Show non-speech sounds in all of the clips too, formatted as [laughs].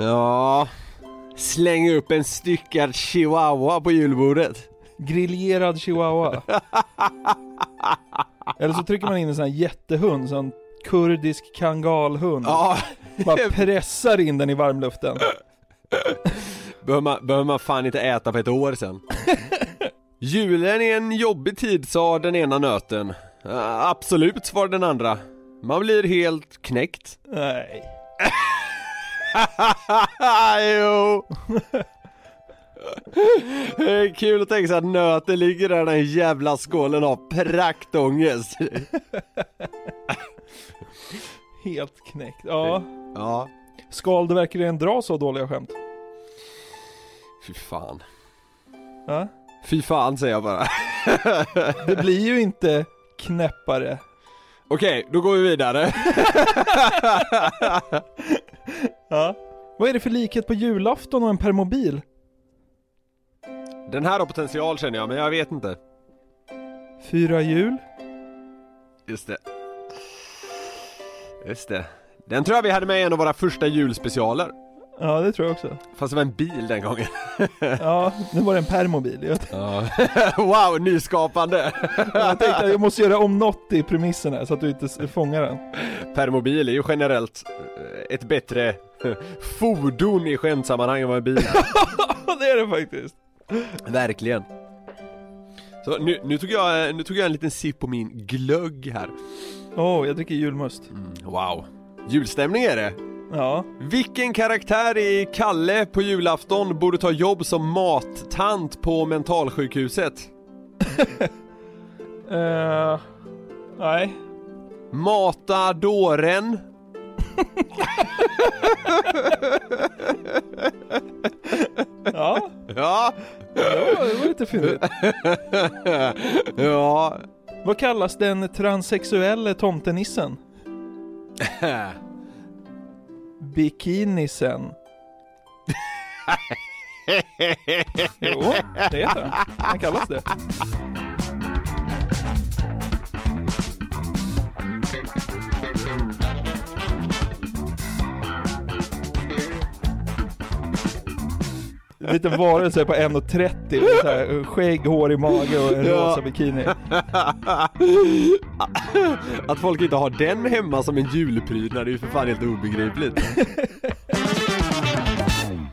Ja, släng upp en styckad chihuahua på julbordet. Griljerad chihuahua. [laughs] Eller så trycker man in en sån här jättehund, sån kurdisk kangalhund. Ja, Bara pressar in den i varmluften. [laughs] behöver man, behöver man fan inte äta på ett år sen. [laughs] Julen är en jobbig tid sa den ena nöten. Absolut svarade den andra. Man blir helt knäckt. Nej. [laughs] jo! Det är kul att tänka sig att nöten ligger där den jävla skålen har praktångest. Helt knäckt. Ja. Ja, Skal du verkligen dra så dåliga skämt? fy fan. Ja? Fy fan säger jag bara. [laughs] Det blir ju inte knäppare. Okej, då går vi vidare. [laughs] Ja. Vad är det för likhet på julafton och en permobil? Den här har potential känner jag, men jag vet inte. Fyra hjul? Just det. Just det. Den tror jag vi hade med i en av våra första julspecialer. Ja, det tror jag också. Fast det var en bil den gången. [laughs] Ja, nu var det en permobil. Jag, Ja. [laughs] wow, nyskapande! jag tänkte att jag måste göra om något i premissen här så att du inte s- fångar den. Permobil är ju generellt eh, ett bättre fordon i skämtsammanhang än vad en bil är. Ja, [laughs] det är det faktiskt. Verkligen. Så nu, nu, tog jag, nu tog jag en liten sipp på min glögg här. Åh, jag dricker julmust. Wow. Julstämning är det. Ja. Vilken karaktär i Kalle på julafton borde ta jobb som mattant på mentalsjukhuset? Uh, [laughs] nej. Mata dåren. Ja, Ja. det var, det var lite fyndigt. [laughs] ja. Vad kallas den transsexuelle tomtenissen? [laughs] Bikinisen. [laughs] jo, det heter den. Den kallas det. Liten varelse på 1,30 och så här, skägg, hår i mage och en Ja. rosa bikini. [laughs] Att folk inte har den hemma som en julprydnad är ju för fan helt obegripligt. [laughs]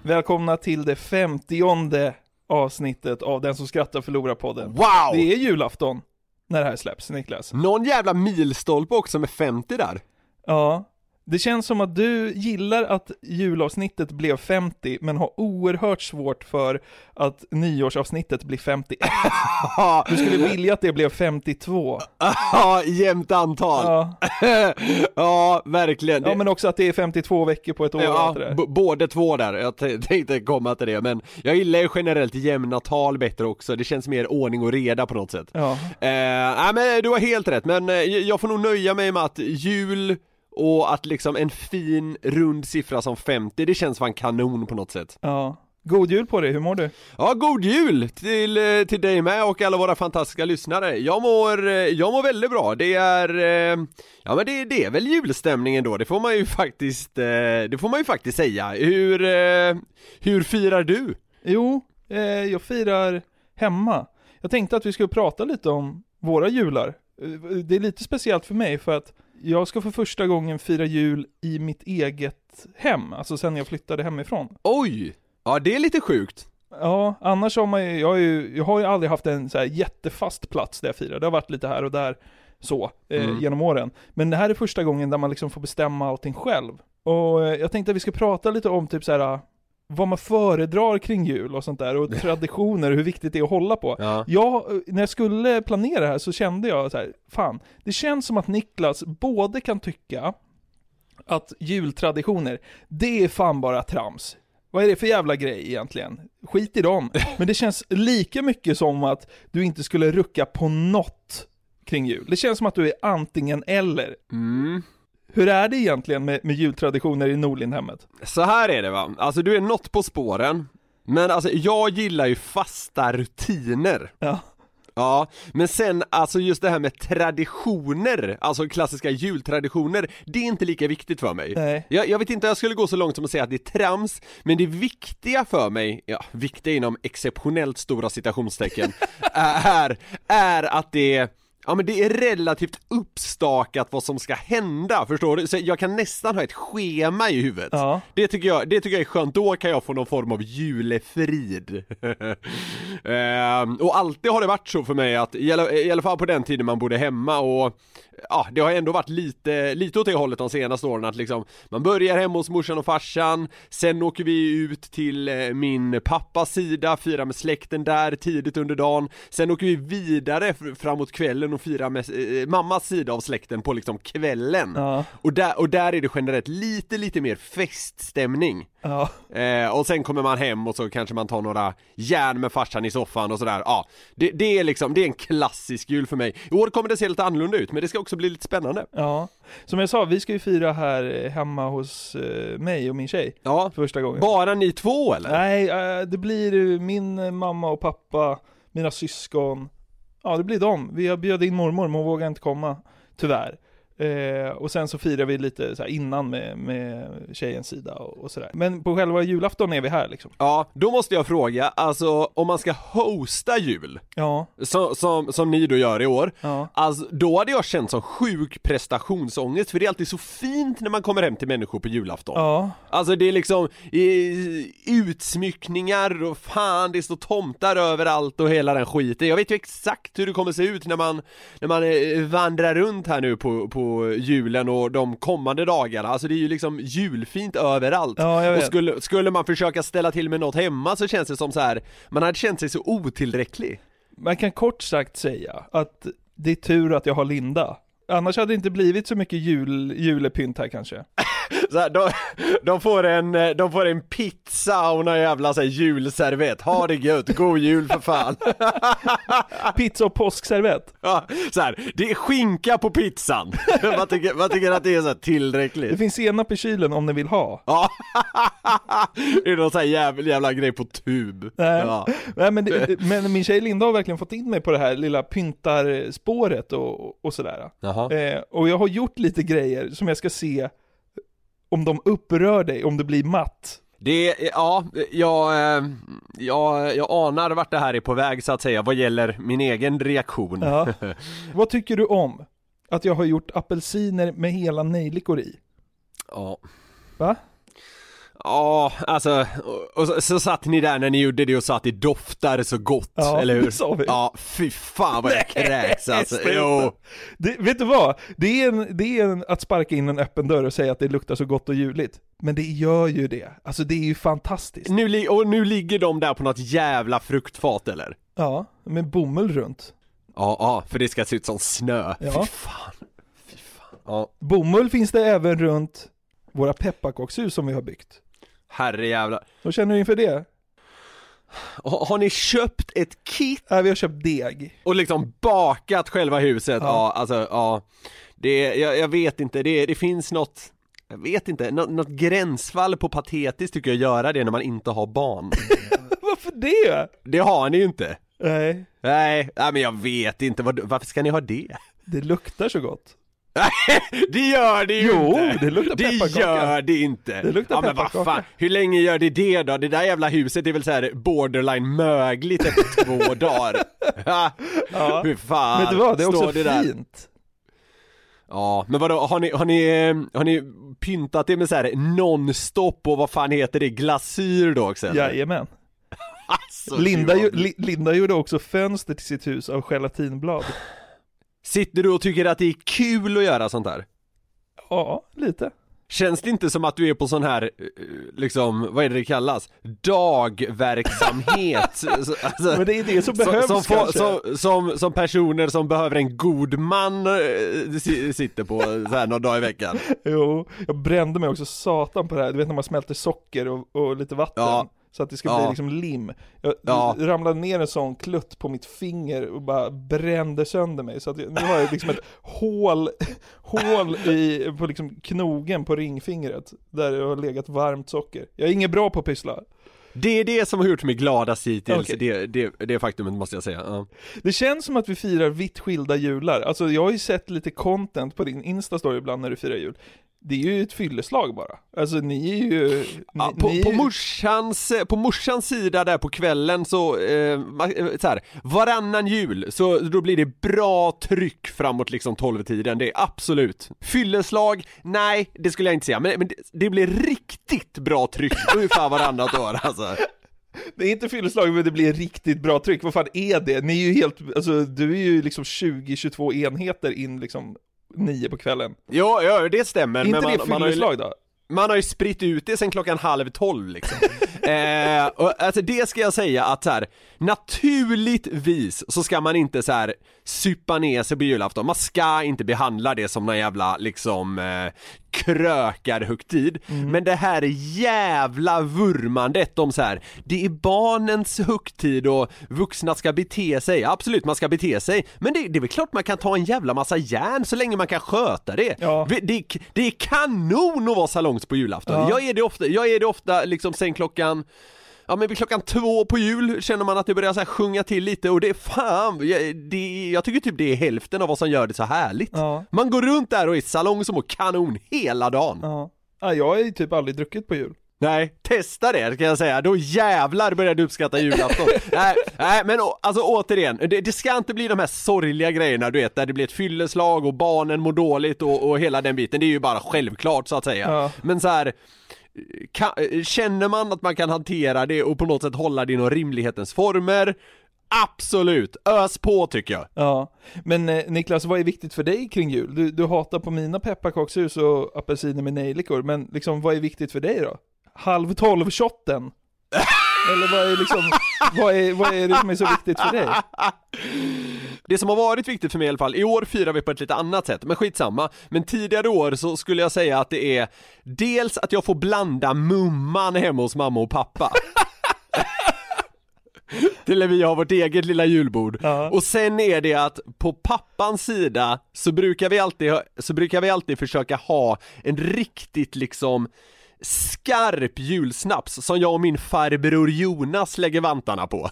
Välkomna till det femtionde avsnittet av Den som skrattar förlorar podden. Wow! Det är julafton när det här släpps, Niklas. Någon jävla milstolpe också med 50 där. Ja. Det känns som att du gillar att julavsnittet blev 50, men har oerhört svårt för att nyårsavsnittet blir 51. [laughs] Du skulle vilja att det blev 52. [laughs] Ja, jämnt antal. Ja, [laughs] Ja, verkligen. ja men också att det är 52 veckor på ett år Ja, både två där, jag tänkte komma till det men jag gillar ju generellt jämna tal bättre också, det känns mer ordning och reda på något sätt Ja. Eh, nej men du har helt rätt, men eh, jag får nog nöja mig med att jul och att liksom en fin rund siffra som 50, det känns fan kanon på något sätt ja. God jul på dig, hur mår du? Ja, god jul till, eh, till dig med och alla våra fantastiska lyssnare Jag mår, eh, jag mår väldigt bra, det är, eh, ja men det, det är väl julstämningen då, det får man ju faktiskt, det får man ju faktiskt säga Hur, hur firar du? Jo, jag firar hemma. Jag tänkte att vi skulle prata lite om våra jular. Det är lite speciellt för mig för att jag ska för första gången fira jul i mitt eget hem, alltså sen jag flyttade hemifrån. Oj! Ja det är lite sjukt. Ja, annars har man ju, jag, har ju, jag har ju aldrig haft en så här jättefast plats där jag firar. Det har varit lite här och där så, eh, Mm. genom åren. Men det här är första gången där man liksom får bestämma allting själv. Och eh, jag tänkte att vi ska prata lite om typ så här vad man föredrar kring jul och sånt där, och traditioner hur viktigt det är att hålla på. Ja. Jag, när jag skulle planera det här så kände jag så här, fan, det känns som att Niklas både kan tycka att jultraditioner, det är fan bara trams. Vad är det för jävla grej egentligen? Skit i dem. [laughs] Men det känns lika mycket som att du inte skulle rucka på något kring jul. Det känns som att du är antingen eller. Mm. Hur är det egentligen med, med jultraditioner i Norlindhemmet? Så här är det va, alltså du är något på spåren Men alltså jag gillar ju fasta rutiner Ja. Ja, men sen alltså just det här med traditioner, alltså klassiska jultraditioner, det är inte lika viktigt för mig. Nej. Jag, jag vet inte, jag skulle gå så långt som att säga att det är trams, men det viktiga för mig, ja, viktiga inom exceptionellt stora citationstecken, [laughs] är, är att det Ja men det är relativt uppstakat vad som ska hända, förstår du? Så jag kan nästan ha ett schema i huvudet. Ja. Det tycker jag, det tycker jag är skönt, då kan jag få någon form av julefrid. [laughs] ehm, och alltid har det varit så för mig att, i alla, i alla fall på den tiden man bodde hemma och Ja, det har ändå varit lite, lite åt det hållet de senaste åren att liksom Man börjar hemma hos morsan och farsan Sen åker vi ut till eh, min pappas sida, firar med släkten där tidigt under dagen Sen åker vi vidare fr- framåt kvällen och firar med eh, mammas sida av släkten på liksom kvällen Ja. och där, och där är det generellt lite, lite mer feststämning Ja. eh, Och sen kommer man hem och så kanske man tar några järn med farsan i soffan och sådär Ja, det, det är liksom, det är en klassisk jul för mig I år kommer det se lite annorlunda ut men det ska också bli lite spännande Ja. Som jag sa, vi ska ju fira här eh, hemma hos eh, mig och min tjej. Ja, För första gången. bara ni två eller? Nej, eh, det blir eh, min eh, mamma och pappa, mina syskon. Ja, det blir dem. Vi har bjöd in mormor, men hon vågar inte komma, tyvärr. Eh, och sen så firar vi lite så innan med, med tjejens sida och, och sådär. Men på själva julafton är vi här liksom. Ja, då måste jag fråga, alltså om man ska hosta jul, Ja, som, som, som ni då gör i år ja. Alltså, då hade jag känt som sjuk prestationsångest, för det är alltid så fint när man kommer hem till människor på julafton Ja, Alltså det är liksom eh, utsmyckningar och fan det står tomtar överallt och hela den skiten Jag vet ju exakt hur det kommer se ut när man, när man eh, vandrar runt här nu på, på julen och de kommande dagarna Alltså det är ju liksom julfint överallt Ja, jag Och skulle, skulle man försöka ställa till med något hemma så känns det som så här man hade känt sig så otillräcklig man kan kort sagt säga att det är tur att jag har Linda. Annars hade det inte blivit så mycket jul, julepynt här kanske. [laughs] så här, de, de, får en, eh, de får en pizza och någon jävla så här, julservett, ha det gött, god jul för fan! [laughs] Pizza och påskservett. Ja, så här, det är skinka på pizzan! [laughs] man, tycker, man tycker att det är så här Det tillräckligt finns senap i kylen om ni vill ha. Ja, [laughs] det är någon sån här jävla, jävla grej på tub Nej. ja. Nej men, det, men min tjej Linda har verkligen fått in mig på det här lilla pyntarspåret och, och sådär. Eh, och jag har gjort lite grejer som jag ska se om de upprör dig, om det blir matt. Det, ja, jag, eh, jag, jag anar vart det här är på väg så att säga vad gäller min egen reaktion Ja. [laughs] Vad tycker du om att jag har gjort apelsiner med hela nejlikor i? Ja. Va? Ja, alltså, och, så, så satt ni där när ni gjorde det och sa att det doftar så gott, Ja, eller hur? sa vi. Ja, fy fan vad jag kräks alltså, jo Det, vet du vad? Det är, en, det är en, att sparka in en öppen dörr och säga att det luktar så gott och juligt. Men det gör ju det. Alltså det är ju fantastiskt. nu, Och nu ligger de där på något jävla fruktfat eller? Ja, med bomull runt. Ja, ja, för det ska se ut som snö, Ja. fy fan Fy fan, ja, Bomull finns det även runt våra pepparkakshus som vi har byggt. Herrejävlar Vad känner du inför det? ha, Har ni köpt ett kit Äh, vi har köpt deg. och liksom bakat själva huset? Ja, Ja. alltså, ja Det, jag, jag vet inte, det, det finns något jag vet inte, något, något gränsfall på patetiskt tycker jag göra det när man inte har barn [laughs] Varför det? Det har ni ju inte Nej, Nej, nej men jag vet inte, varför ska ni ha det? det luktar så gott. Det gör det ju Jo, inte! det luktar Det pepparkaka. gör det inte! Det luktar ja, men vad pepparkaka. fan, hur länge gör det det då? Det där jävla huset är väl så här borderline mögligt efter [laughs] två dagar? Ja. Hur fan Vet du vad, det är också det där? fint. Ja, men vadå, har ni, har ni, eh, har ni pyntat det med så här nonstop och vad fan heter det, glasyr då också eller? Jajamän. [laughs] Alltså, Linda, det ju, Li- Linda gjorde också fönster till sitt hus av gelatinblad. Sitter du och tycker att det är kul att göra sånt här? Ja, lite. Känns det inte som att du är på sån här, eh, liksom, vad är det det kallas? Dagverksamhet? [laughs] Så- alltså, Men det är det som behövs som, kanske. som, som, som personer som behöver en god man eh, si- sitter på så här några dagar i veckan [laughs] Jo, jag brände mig också satan på det här. Du vet när man smälter socker och, och lite vatten. Ja. Så att det ska Ja. bli liksom lim. Jag Ja. ramlade ner en sån klutt på mitt finger och bara brände sönder mig. Så att jag, nu har jag liksom ett [laughs] hål, hål i, på liksom knogen på ringfingret. Där det har legat varmt socker. Jag är inget bra på att pyssla. Det är det som har gjort mig gladast hittills, Okej. det, det, det faktumet måste jag säga ja. Det känns som att vi firar vitt skilda jular. Alltså jag har ju sett lite content på din Insta-story ibland när du firar jul. Det är ju ett fylleslag bara. Alltså ni är ju... Ni, Ja, på, ni är på, ju- morsans, på morsans sida där på kvällen så, eh, eh, så här, varannan jul, så då blir det bra tryck framåt liksom 12-tiden, det är absolut. Fylleslag, nej det skulle jag inte säga, men, men det, det blir riktigt bra tryck [laughs] ungefär varannat år alltså. Det är inte fylleslag men det blir riktigt bra tryck. Vad fan är det? Ni är ju helt, alltså du är ju liksom 20-22 enheter in liksom nio på kvällen. Jo, ja det stämmer. är inte men det man, ju, fylleslag då? man har ju spritt ut det sen klockan halv tolv liksom. [laughs] eh, och alltså det ska jag säga att så här, naturligtvis så ska man inte så här supa ner sig på julafton, man ska inte behandla det som någon jävla liksom eh, krökarhögtid, men det här jävla vurmandet om så här, det är barnens högtid och vuxna ska bete sig, absolut man ska bete sig, men det, det är väl klart man kan ta en jävla massa järn så länge man kan sköta det. Ja. Vi- Det, det är kanon att vara salongs på julafton. Ja. Jag är det ofta, jag är det ofta liksom sen klockan Ja men vid klockan två på jul känner man att det börjar så sjunga till lite och det är fan, jag, det, jag tycker typ det är hälften av vad som gör det så härligt. Ja. Man går runt där och är salong som mår kanon hela dagen. Ja. ja. Jag har ju typ aldrig druckit på jul. Nej, testa det kan jag säga, då jävlar börjar du uppskatta julafton. [laughs] nej, nej, men alltså återigen, det, det ska inte bli de här sorgliga grejerna du vet, där det blir ett fylleslag och barnen mår dåligt och, och hela den biten, det är ju bara självklart så att säga. Ja. Men så här. Kan, känner man att man kan hantera det och på något sätt hålla det inom rimlighetens former, absolut, ös på tycker jag. Ja. Men eh, Niklas, vad är viktigt för dig kring jul? Du, du hatar på mina pepparkakshus och apelsiner med nejlikor, men liksom vad är viktigt för dig då? Halv tolv-shotten? [laughs] Eller vad är liksom, vad är, vad är det som är så viktigt för dig? [laughs] Det som har varit viktigt för mig i alla fall, i år firar vi på ett lite annat sätt, men skitsamma. Men tidigare år så skulle jag säga att det är dels att jag får blanda mumman hemma hos mamma och pappa. [laughs] Till när vi har vårt eget lilla julbord. Ja. Och sen är det att på pappans sida så brukar vi alltid, så brukar vi alltid försöka ha en riktigt liksom skarp julsnaps som jag och min farbror Jonas lägger vantarna på.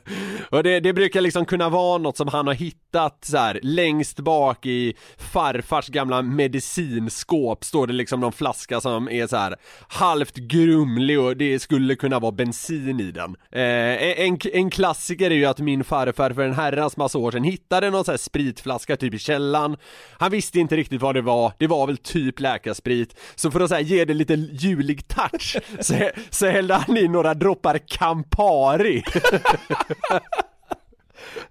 [laughs] och det, det brukar liksom kunna vara något som han har hittat så här längst bak i farfars gamla medicinskåp står det liksom någon flaska som är så här halvt grumlig och det skulle kunna vara bensin i den. Eh, en, en klassiker är ju att min farfar för en herrans massa år sedan hittade någon så här spritflaska typ i källan. Han visste inte riktigt vad det var, det var väl typ läkarsprit. Så för att så här, ge det lite julig touch så, så hällde han i några droppar Campari. [laughs]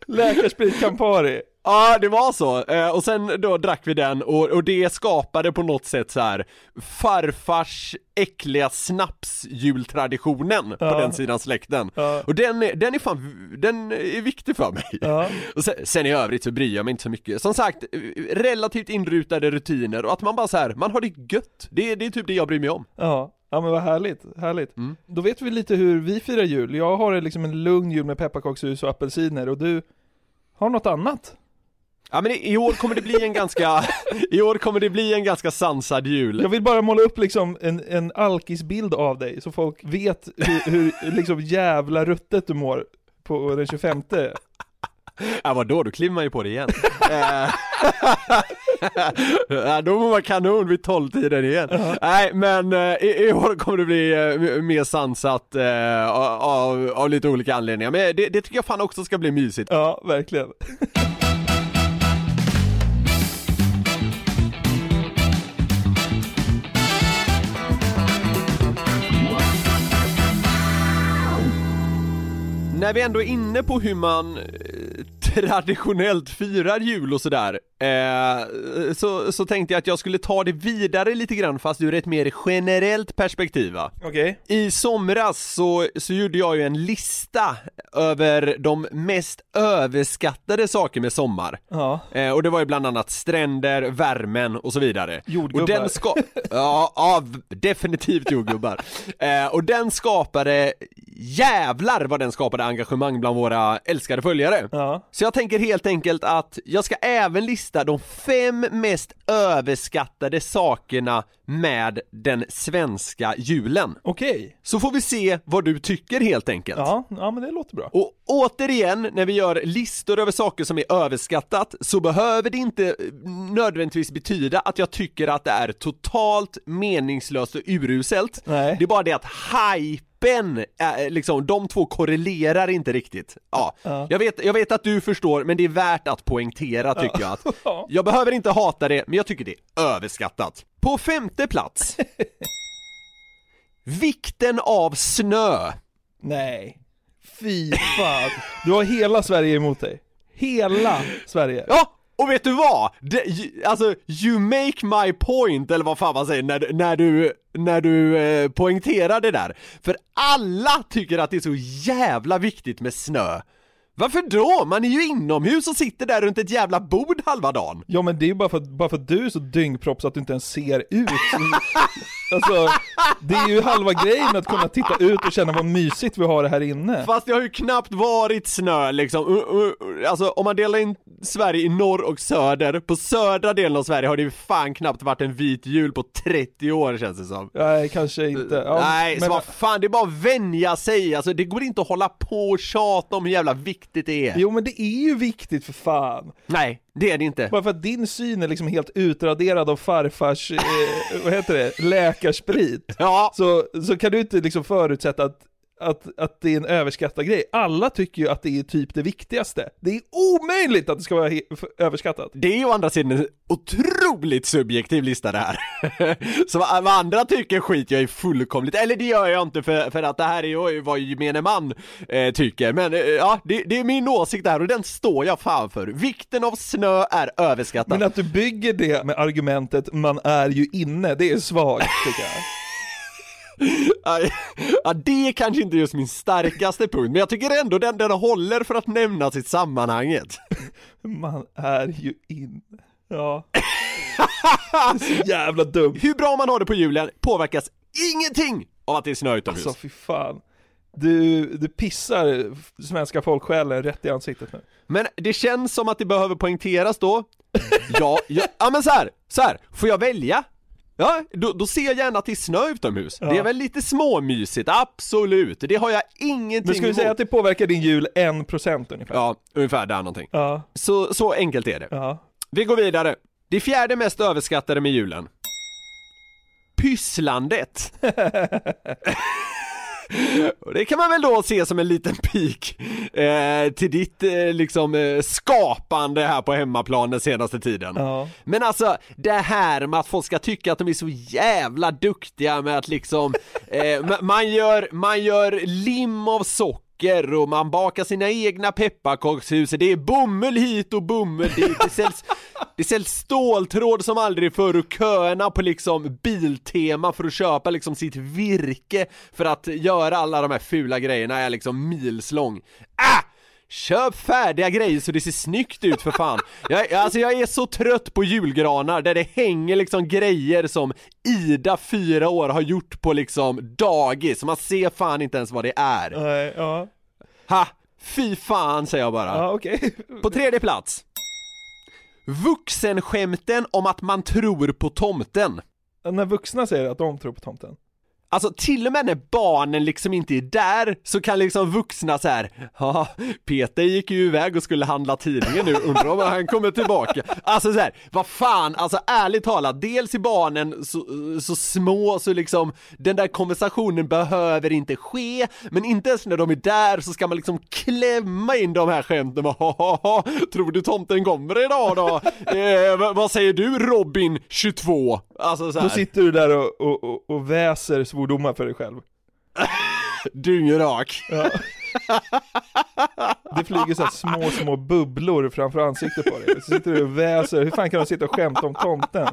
Läkarsprit Campari. Ja, det var så. Eh, och sen då drack vi den och, och det skapade på något sätt så här farfars äckliga snapsjultraditionen på Ja. den sidan släkten. Ja. Och den, är- den är fan, den är viktig för mig. Ja. Och sen, sen i övrigt så bryr jag mig inte så mycket. Som sagt, eh, relativt inrutade rutiner och att man bara så här, man har det gött. Det, är- det är typ det jag bryr mig om. Ja, ja men vad härligt, härligt. Mm. Då vet vi lite hur vi firar jul. Jag har liksom en lugn jul med pepparkakshus och apelsiner och du har något annat. Ja men i, år kommer det bli en ganska, [laughs] i år kommer det bli en ganska sansad jul. Jag vill bara måla upp liksom en, en alkisbild av dig så folk vet hur, hur liksom jävla ruttet du mår på den 25 Ja vadå, då kliver man ju på det igen. Eh, [laughs] ja, då mår man kanon vid tolvtiden igen. Nej men eh, i, i år kommer det bli eh, mer sansat eh, av, av lite olika anledningar. Men det, det tycker jag fan också ska bli mysigt. Ja, verkligen. När vi ändå är inne på hur man eh, traditionellt firar jul och sådär eh, så, så tänkte jag att jag skulle ta det vidare lite grann fast ur ett mer generellt perspektiv va? Okej. I somras så, så gjorde jag ju en lista över de mest överskattade saker med sommar Ja. eh, Och det var ju bland annat stränder, värmen och så vidare Jordgubbar. Och den ska... ja, ja, definitivt jordgubbar eh, Och den skapade, jävlar vad den skapade engagemang bland våra älskade följare Ja. så jag tänker helt enkelt att jag ska även lista de fem mest överskattade sakerna med den svenska julen. Okej. Så får vi se vad du tycker helt enkelt. Ja, ja, men det låter bra. Och återigen, när vi gör listor över saker som är överskattat så behöver det inte eh, nödvändigtvis betyda att jag tycker att det är totalt meningslöst och uruselt. Nej. Det är bara det att hypen, är, liksom, de två korrelerar inte riktigt. Ja, Ja. Jag, vet, jag vet att du förstår, men det är värt att poängtera tycker jag. Att [laughs] Ja. jag behöver inte hata det, men jag tycker det är överskattat. På femte plats Vikten av snö Nej. Fy fan. Du har hela Sverige emot dig. Hela Sverige. Ja, och vet du vad? Det, alltså, you make my point, eller vad fan man säger, när, när du, när du eh, poängterar det där. För alla tycker att det är så jävla viktigt med snö. Varför då? Man är ju inomhus och sitter där runt ett jävla bord halva dagen. Ja men det är ju bara för, att- bara för att du är så dyngpropp så att du inte ens ser ut. [laughs] Alltså, det är ju halva grejen att kunna titta ut och känna vad mysigt vi har det här inne. Fast det har ju knappt varit snö liksom, Uh, uh, uh, alltså om man delar in Sverige i norr och söder, på södra delen av Sverige har det ju fan knappt varit en vit jul på 30 år känns det som. Nej, kanske inte. Ja, Nej, men, så vad fan, det är bara att vänja sig, alltså det går inte att hålla på och tjata om hur jävla viktigt det är. Jo men det är ju viktigt för fan. Nej, det är det inte. Bara för att din syn är liksom helt utraderad av farfars, eh, vad heter det, läkarsprit. Ja, Så, så kan du inte liksom förutsätta att, att, att det är en överskattad grej. Alla tycker ju att det är typ det viktigaste. Det är omöjligt att det ska vara överskattat. det är ju å andra sidan en otroligt subjektiv lista det här. [laughs] så vad, andra tycker skit jag i fullkomligt, eller det gör jag inte för, för att det här är ju vad gemene man eh, tycker, men eh, ja, det, det är min åsikt där och den står jag fan för. Vikten av snö är överskattad. Men att du bygger det med argumentet 'man är ju inne' det är svagt tycker jag. [laughs] Ja, det är kanske inte just min starkaste punkt, men jag tycker ändå den, den håller för att nämnas i sammanhanget. Man är ju inne. Ja. [laughs] Det är så jävla dumt. Hur bra man har det på julen påverkas ingenting av att det är snö utomhus. Alltså fy fan. Du, du pissar svenska folksjälen rätt i ansiktet nu. Men det känns som att det behöver poängteras då. Ja, ja, ja men så här, så här, får jag välja? Ja, då, då ser jag gärna att det är snö utomhus. Ja. Det är väl lite småmysigt, absolut. Det har jag ingenting Men ska vi säga att det påverkar din jul 1% ungefär? Ja, ungefär där någonting. Ja, Så, så enkelt är det. ja. Vi går vidare. Det fjärde mest överskattade med julen. Pysslandet. [laughs] Och det kan man väl då se som en liten pik eh, till ditt eh, liksom eh, skapande här på hemmaplan den senaste tiden. Ja. Men alltså, det här med att folk ska tycka att de är så jävla duktiga med att liksom, eh, ma- man, gör, man gör lim av socker och man bakar sina egna pepparkakshus, det är bomull hit och bomull dit, det säljs, det säljs ståltråd som aldrig förr och köerna på liksom Biltema för att köpa liksom sitt virke för att göra alla de här fula grejerna är liksom milslång. Ah! Köp färdiga grejer så det ser snyggt ut för fan! Jag, alltså jag är så trött på julgranar där det hänger liksom grejer som Ida, fyra år, har gjort på liksom dagis, man ser fan inte ens vad det är. Nej, ja. Ha! Fy fan säger jag bara. Ja, okej. [laughs] På tredje plats Vuxenskämten om att man tror på tomten När vuxna säger att de tror på tomten. Alltså till och med när barnen liksom inte är där så kan liksom vuxna så här, ja, Peter gick ju iväg och skulle handla tidningen nu, undrar om han kommer tillbaka. Alltså så här, vad fan, alltså ärligt talat, dels är barnen så, så små så liksom den där konversationen behöver inte ske, men inte ens när de är där så ska man liksom klämma in de här skämten, bara, "Ha, ha, ha, tror du tomten kommer idag då? Eh, vad, säger du Robin, 22? Alltså så här. Då sitter du där och, och, och, och väser svordomar för dig själv. [laughs] dyngrak. Ja. Det flyger så små, små bubblor framför ansiktet på dig. Så sitter du och väser, hur fan kan de sitta och skämta om tomten?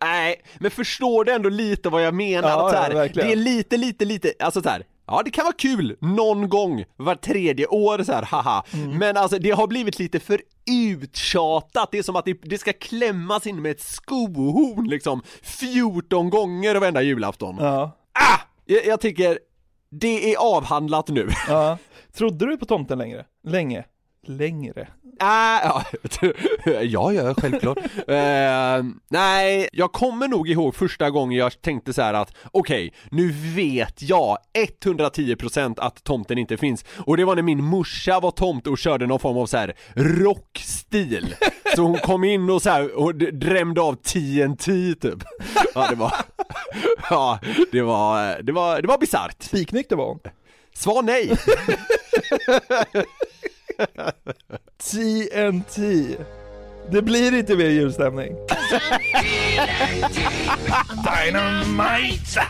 Nej, men förstår du ändå lite vad jag menar? Ja, ja, det är lite, lite, lite, alltså så här. Ja det kan vara kul någon gång var tredje år så här, haha. Mm. Men alltså det har blivit lite för uttjatat, det är som att det, det ska klämmas in med ett skohorn liksom 14 gånger varenda julafton. Ja, Ah! Jag, jag tycker, det är avhandlat nu. ja. [laughs] Trodde du på tomten längre? Länge? Längre? Ah, ja, [laughs] ja, ja, självklart. [laughs] Eh, nej, jag kommer nog ihåg första gången jag tänkte så här att okej, nu vet jag 110% att tomten inte finns. Och det var när min morsa var tomte och körde någon form av så här rockstil. Så hon kom in och så här och drämde av TNT typ. Ja, det var, [laughs] ja, det var, det var, det var bisarrt. Spiknykter var hon. Svar nej. TNT. Det blir inte mer julstämning. Dynamite!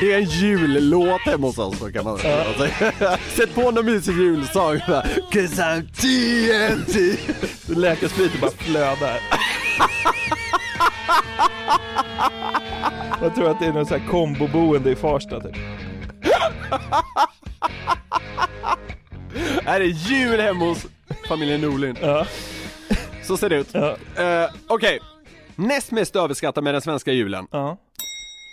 Det är en jullåt hemma hos oss kan man säga. Sätt på någon mysig julsång bara, Cause I'm TNT Läkarspriten bara flödar. Jag tror att det är någon sån här komboboende i Farsta typ. [laughs] Här är jul hemma hos familjen Norlin. Ja. Så ser det ut. Ja. Eh, Okej, näst mest överskattad med den svenska julen. Ja.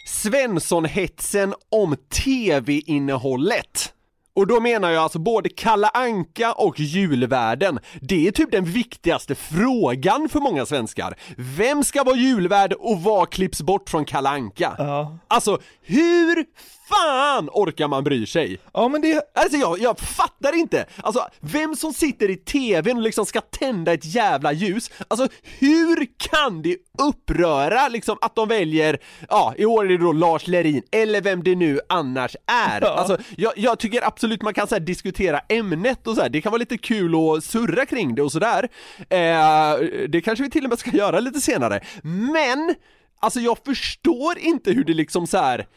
Svenssonhetsen om TV-innehållet. Och då menar jag alltså både Kalle Anka och julvärden. Det är typ den viktigaste frågan för många svenskar. Vem ska vara julvärd och vad klipps bort från Kalle Anka? Ja. Alltså, hur fan orkar man bry sig? Ja men det, Alltså jag, jag fattar inte! Alltså, vem som sitter i TVn och liksom ska tända ett jävla ljus, alltså hur kan det uppröra liksom att de väljer, ja i år är det då Lars Lerin, eller vem det nu annars är. Ja. Alltså jag, jag tycker absolut man kan så här, diskutera ämnet och så här. det kan vara lite kul att surra kring det och sådär. Eh, det kanske vi till och med ska [laughs] göra lite senare. Men, alltså jag förstår inte hur det liksom så här.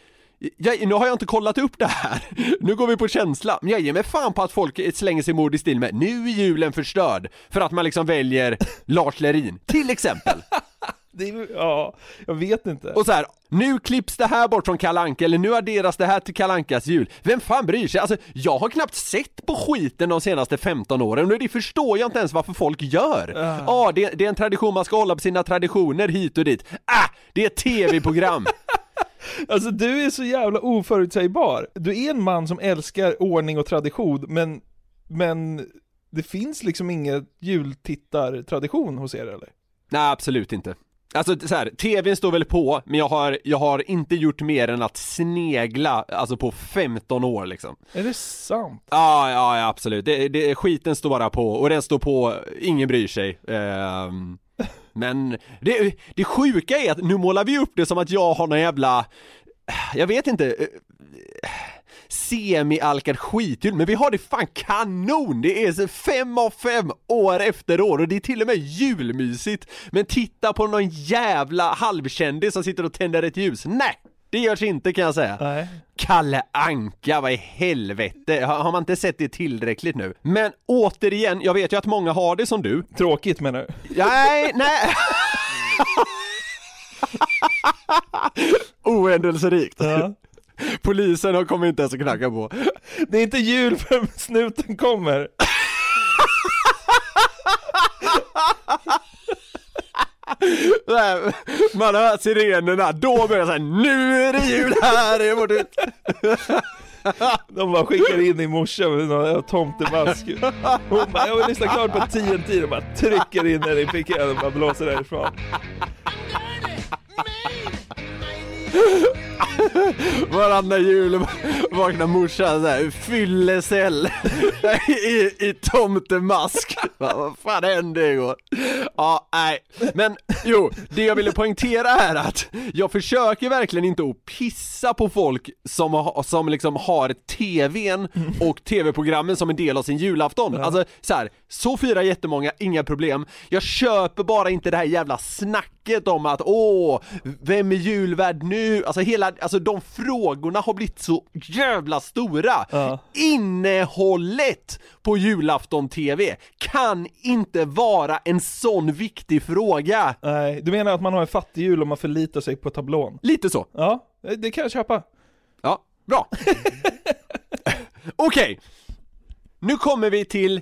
Jag, nu har jag inte kollat upp det här, [laughs] nu går vi på känsla, men jag ger mig fan på att folk slänger sig mord i stil med 'Nu är julen förstörd' för att man liksom väljer Lars Lerin, till exempel. [laughs] det är, ja, jag vet inte. Och så här, nu klipps det här bort från Kalle Anka, eller nu adderas det här till Kalle Ankas jul. Vem fan bryr sig? Alltså, jag har knappt sett på skiten de senaste 15 åren och det förstår jag inte ens varför folk gör. Ja, ah, det, det är en tradition, man ska hålla på sina traditioner hit och dit. Ah, det är ett tv-program. [laughs] Alltså du är så jävla oförutsägbar. Du är en man som älskar ordning och tradition, men, men det finns liksom ingen jultittartradition hos er eller? Nej, absolut inte. Alltså så här, tvn står väl på, men jag har, jag har inte gjort mer än att snegla, alltså på 15 år liksom. Är det sant? Ja, ja, ja absolut. Det, det, skiten står bara på, och den står på, ingen bryr sig. Ehm, men det, det sjuka är att nu målar vi upp det som att jag har någon jävla, jag vet inte, eh, semi-alkad skitjul, men vi har det fan kanon! Det är så fem av fem år efter år och det är till och med julmysigt. Men titta på någon jävla halvkändis som sitter och tänder ett ljus. Nej! Det görs inte kan jag säga. Nej. Kalle Anka, vad i helvete? Har, har man inte sett det tillräckligt nu? Men återigen, jag vet ju att många har det som du. Tråkigt menar du? Nej, [laughs] nej! [laughs] Ohändelserikt. Ja. Polisen har kommit inte ens att knacka på. Det är inte jul förrän snuten kommer. Nej, Man hör sirenerna, då börjar det såhär, nu är det jul här är vårt ut. De bara skickar in i morsa med någon tomtemask. Hon bara, jag vill lyssna klart på TNT och bara trycker in den i fickan och bara blåser därifrån. [laughs] Varannan jul vaknar morsan såhär, fyllecell [laughs] i, i tomtemask. [laughs] Vad fan hände igår? Ja, nej. Men jo, det jag ville poängtera är att jag försöker verkligen inte att pissa på folk som, som liksom har TVn och TV-programmen som en del av sin julafton. Alltså så här, så firar jättemånga, inga problem. Jag köper bara inte det här jävla snacket snacket om att åh, vem är julvärd nu? Alltså hela, alltså de frågorna har blivit så jävla stora. Ja. Innehållet på julafton-tv kan inte vara en sån viktig fråga. Nej, du menar att man har en fattig jul och man förlitar sig på tablån? Lite så. Ja, det kan jag köpa. Ja, bra. [laughs] Okej, nu kommer vi till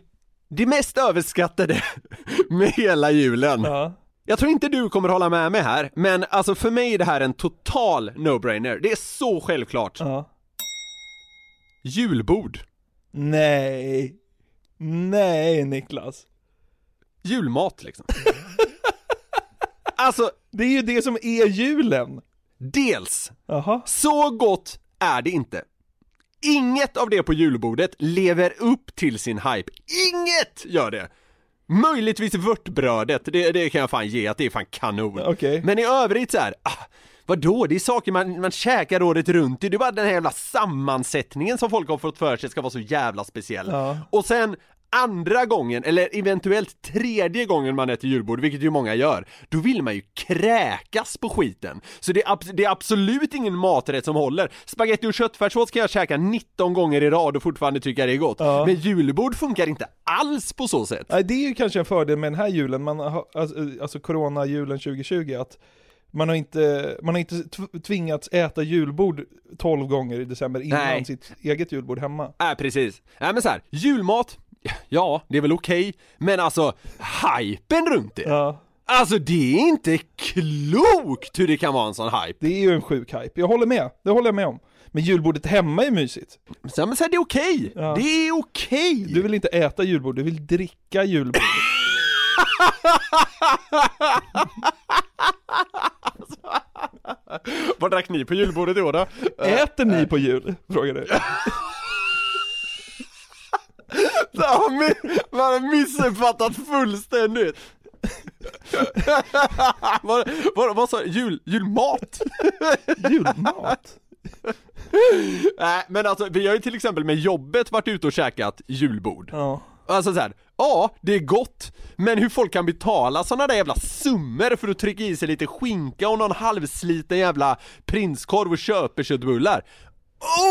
det mest överskattade [laughs] med hela julen. Ja. Jag tror inte du kommer hålla med mig här, men alltså för mig är det här en total no-brainer. Det är så självklart. ja. Julbord. Nej. Nej, Niklas. Julmat liksom. [laughs] alltså, Det är ju det som är julen. dels, Jaha. så gott är det inte. Inget av det på julbordet lever upp till sin hype. Inget gör det! Möjligtvis vörtbrödet, det, det kan jag fan ge att det är fan kanon. Okej. Men i övrigt så här, ah, vadå? Det är saker man, man käkar året runt, det är bara den här jävla sammansättningen som folk har fått för sig ska vara så jävla speciell. Ja. Och sen andra gången, eller eventuellt tredje gången man äter julbord, vilket ju många gör, då vill man ju kräkas på skiten. Så det är, abs- det är absolut ingen maträtt som håller. Spaghetti och köttfärssås kan jag käka 19 gånger i rad och fortfarande tycka det är gott. Ja. Men julbord funkar inte alls på så sätt. Nej, det är ju kanske en fördel med den här julen, man har, alltså, alltså corona-julen 2020, att man har inte, man har inte tv- tvingats äta julbord 12 gånger i december innan Nej. sitt eget julbord hemma. Nej precis. Nej men så här, julmat, ja det är väl okej, men alltså hypen runt det. Ja, Alltså det är inte klokt hur det kan vara en sån hype. det är ju en sjuk hype. Jag håller med, det håller jag med om. Men julbordet hemma är mysigt. Så, men så här, det är okej. Ja. Det är okej. Du vill inte äta julbord, du vill dricka julbord. [laughs] Vad drack ni på julbordet i år då? Äter ni på jul? Frågar du. [laughs] Man har missuppfattat fullständigt. vad, sa du? Jul, julmat? Julmat? Nej men alltså vi har ju till exempel med jobbet varit ute och käkat julbord. Ja. Alltså så här, ja det är gott, men hur folk kan betala sådana där jävla summor för att trycka i sig lite skinka och någon halvsliten jävla prinskorv och köpeköttbullar.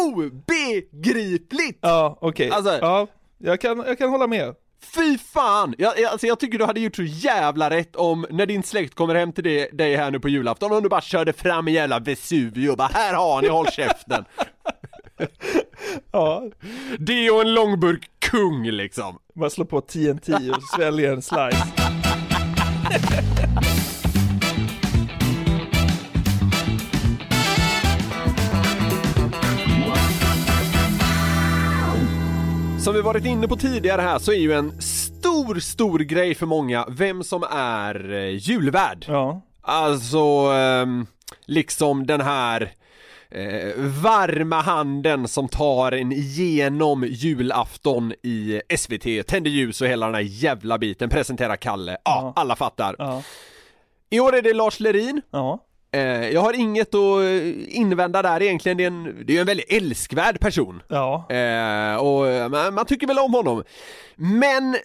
Obegripligt! Ja, okej. Alltså- Ja, jag kan, jag kan hålla med. Fy fan! Jag, jag, alltså jag tycker du hade gjort så jävla rätt om när din släkt kommer hem till dig här nu på julafton om du bara körde fram en jävla Vesuvio och bara här har ni, håll käften! [laughs] Ja, Det och en långburk kung liksom! bara slå på TNT och svälja en slice. [laughs] Som vi varit inne på tidigare här så är ju en stor, stor grej för många vem som är eh, julvärd. Ja. Alltså, ehm, liksom den här eh, varma handen som tar en igenom julafton i SVT, tänder ljus och hela den här jävla biten, presenterar Kalle. Ja, Ja. alla fattar. Ja. I år är det Lars Lerin. Ja. Eh, jag har inget att eh, invända där egentligen, det är en, det är en väldigt älskvärd person. Ja. Eh, och eh, man, man tycker väl om honom. Men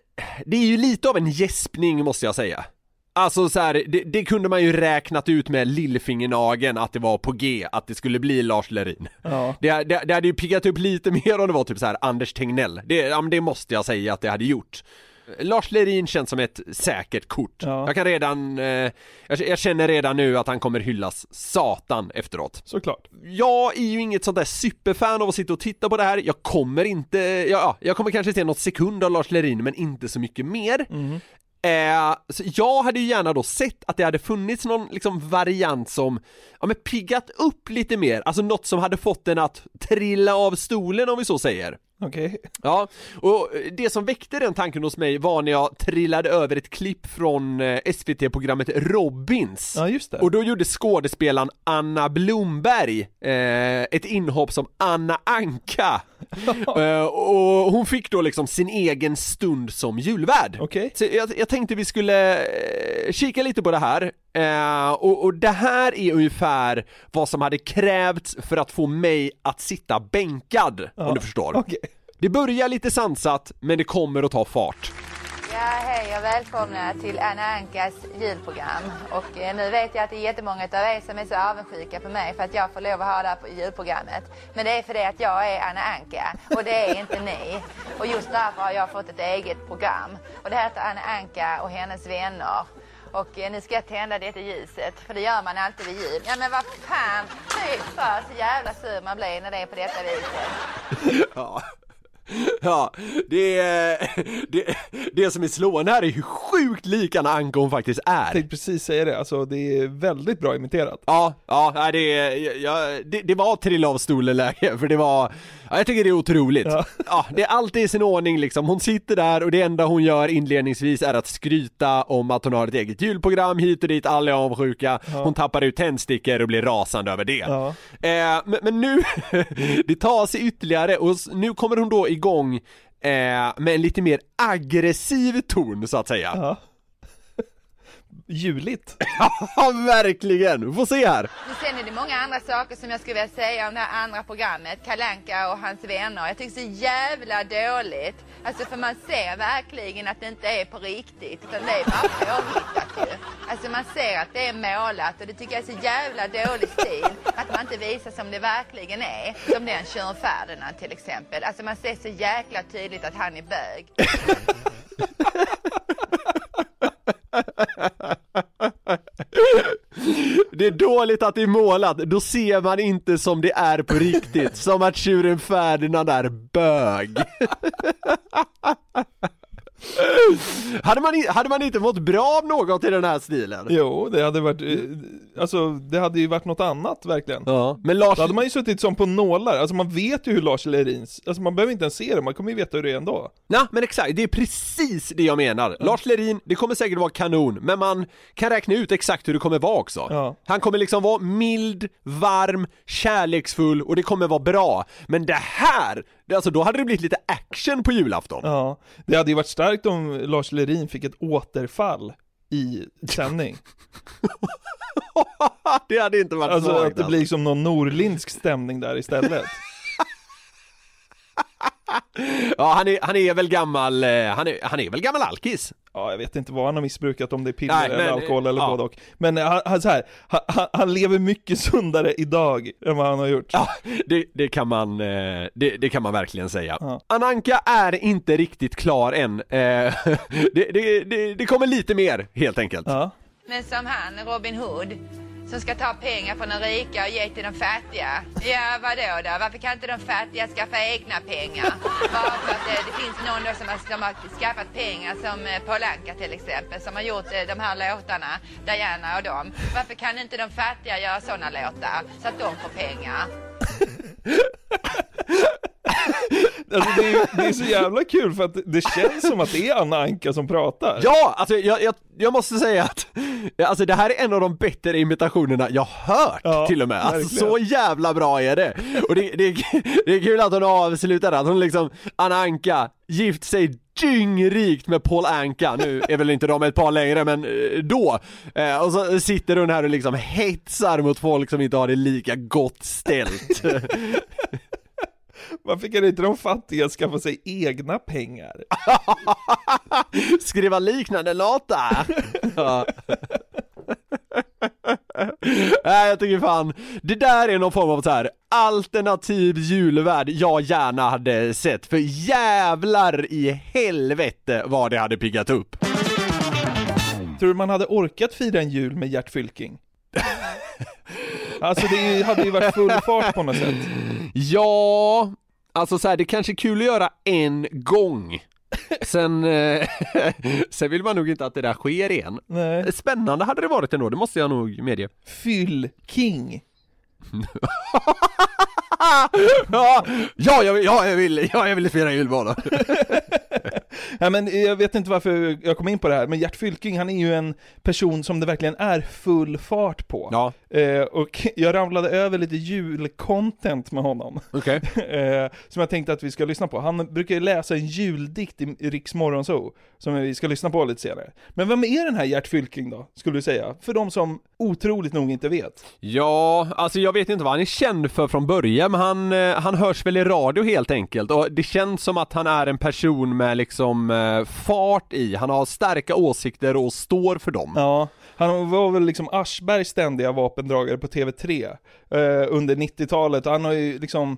det är ju lite av en gäspning måste jag säga. Alltså så här, det, det kunde man ju räknat ut med lillfingernageln att det var på G, att det skulle bli Lars Lerin. Ja. Det, det, det hade ju piggat upp lite [laughs] mer om det var typ så här Anders Tegnell. Det, det måste jag säga att det hade gjort. Lars Lerin känns som ett säkert kort. Ja. Jag kan redan, eh, jag, känner redan nu att han kommer hyllas satan efteråt Såklart. jag är ju inget sånt där superfan av att sitta och titta på det här, jag kommer inte, ja, ja jag kommer kanske se något sekund av Lars Lerin men inte så mycket mer. Eh, så jag hade ju gärna då sett att det hade funnits någon liksom variant som, ja men piggat upp lite mer, alltså något som hade fått den att trilla av stolen om vi så säger. Okej. Ja, och det som väckte den tanken hos mig var när jag trillade över ett klipp från eh, SVT-programmet Robins. Ja, just det. Och då gjorde skådespelaren Anna Blomberg eh, ett inhopp som Anna Anka. [laughs] eh, och hon fick då liksom sin egen stund som julvärd. Okej. Så jag, jag tänkte vi skulle eh, kika lite på det här. Eh, och, och det här är ungefär vad som hade krävts för att få mig att sitta bänkad, om du förstår. Okej. Det börjar lite sansat, men det kommer att ta fart. Ja, Ja, hej och välkomna till Anna Ankas julprogram. Och eh, nu vet jag att det är jättemånga av er som är så avundsjuka på mig för att jag får lov att ha det här på julprogrammet. Men det är för det att jag är Anna Anka och det är inte ni. Och just därför har jag fått ett eget program. Och det heter Anna Anka och hennes vänner. Och eh, nu ska jag tända detta ljuset, för det gör man alltid vid jul. Ja men vad fan, fy fan så jävla sur man blir när det är på detta viset. [laughs] Ja. Ja, det, det, det som är slående här är hur sjukt lik Anna Anka hon faktiskt Jag är. tänkte precis säga det, alltså det är väldigt bra imiterat. Ja, ja, det, ja, det, det var trilla av stolen läge, för det var, ja, jag tycker det är otroligt. Ja. [laughs] Ja. det är alltid i sin ordning liksom, hon sitter där och det enda hon gör inledningsvis är att skryta om att hon har ett eget julprogram hit och dit, alla är avundsjuka, hon tappar ut tändstickor och blir rasande över det. Ja. Eh, men, men nu, [laughs] det tar sig ytterligare och nu kommer hon då igång eh, med en lite mer aggressiv ton så att säga. Juligt. [laughs] Ja, verkligen! Vi får se här. Sen är det många andra saker som jag skulle vilja säga om det här andra programmet, Kalanka och hans vänner. Jag tycker så jävla dåligt. Alltså för man ser verkligen att det inte är på riktigt, utan det är bara påhittat ju. Alltså man ser att det är målat och det tycker jag är så jävla dålig stil. Att man inte visar som det verkligen är. Som den Tjuren Ferdinand till exempel. Alltså man ser så jäkla tydligt att han är bög. [laughs] Det är dåligt att det är målat, då ser man inte som det är på riktigt, som att tjuren Ferdinand är bög. [laughs] hade, man, hade man inte mått bra av något i den här stilen? Jo, det hade varit, eh, alltså det hade ju varit något annat verkligen. Ja, men Lars, Då hade man ju suttit som på nålar, alltså man vet ju hur Lars Lerins, alltså man behöver inte ens se det, man kommer ju veta hur det är ändå. Ja men exakt, det är precis det jag menar. Lars Lerin, det kommer säkert vara kanon, men man kan räkna ut exakt hur det kommer vara också. Ja. Han kommer liksom vara mild, varm, kärleksfull och det kommer vara bra. Men det här, det, alltså då hade det blivit lite action på julafton. Ja, det hade ju varit starkt om Lars Lerin fick ett återfall i sändning. [laughs] det hade inte varit Alltså svagt att det blir som någon norlindsk stämning där istället. [laughs] [laughs] Ja han är, han är väl gammal, eh, han är, han är väl gammal alkis? Ja, jag vet inte vad han har missbrukat, om det är piller Nej, eller men, alkohol eller ja. både och. Men han, han, så här, han, han, lever mycket sundare idag än vad han har gjort. Ja, det, det kan man, eh, det, det kan man verkligen säga. Ja. Ananka är inte riktigt klar än. Eh, [laughs] det, det, det, det kommer lite mer helt enkelt. Ja. Men som han, Robin Hood, som ska ta pengar från de rika och ge till de fattiga. Ja, vadå då? Varför kan inte de fattiga skaffa egna pengar? Bara för att det, det finns någon då som har, som har skaffat pengar, som eh, Paul Anka till exempel, som har gjort eh, de här låtarna, Diana och dem. Varför kan inte de fattiga göra sådana låtar så att de får pengar? [laughs] Alltså det är, det är så jävla kul för att det känns som att det är Anna Anka som pratar. Ja, alltså jag, jag, jag måste säga att Alltså det här är en av de bättre imitationerna jag hört Ja, till och med, alltså verkligen. så jävla bra är det! Och det, det, det är kul att hon avslutar att hon liksom, Anna Anka, gift sig dyngrikt med Paul Anka, nu är väl inte de ett par längre men eh, då! Eh, och så sitter hon här och liksom hetsar mot folk som inte har det lika gott ställt Varför kan inte de fattiga skaffa sig egna pengar? [laughs] Skriva liknande låtar! [laughs] Ja. Nej jag tycker fan, det där är någon form av så här alternativ julvärld jag gärna hade sett, för jävlar i helvete vad det hade piggat upp! Tror du man hade orkat fira en jul med Gert Fylking? Alltså det hade ju varit full fart på något sätt. [laughs] Ja, alltså så här, det kanske är kul att göra en gång Sen, eh, [laughs] sen vill man nog inte att det där sker igen Nej. Spännande hade det varit ändå, det måste jag nog medge Fyll-King. [laughs] Ja, ja, jag, vill- ja, jag vill, ja, jag vill fira julbana [laughs] [laughs] Ja, men jag vet inte varför jag kom in på det här, men Gert Fylking han är ju en person som det verkligen är full fart på. Ja, Eh, och [laughs] jag ramlade över lite julcontent med honom, okej [laughs] eh, som jag tänkte att vi ska lyssna på. Han brukar ju läsa en juldikt i Riks Morgonzoo, som vi ska lyssna på lite senare. Men vem är den här Gert Fylking då, skulle du säga? För de som otroligt nog inte vet. Ja, alltså jag vet inte vad han är känd för från början, men han, eh, han hörs väl i radio helt enkelt och det känns som att han är en person med liksom liksom eh, fart i, han har starka åsikter och står för dem. Ja, han var väl liksom Aschbergs ständiga vapendragare på TV3 eh, under 90-talet. Han har ju liksom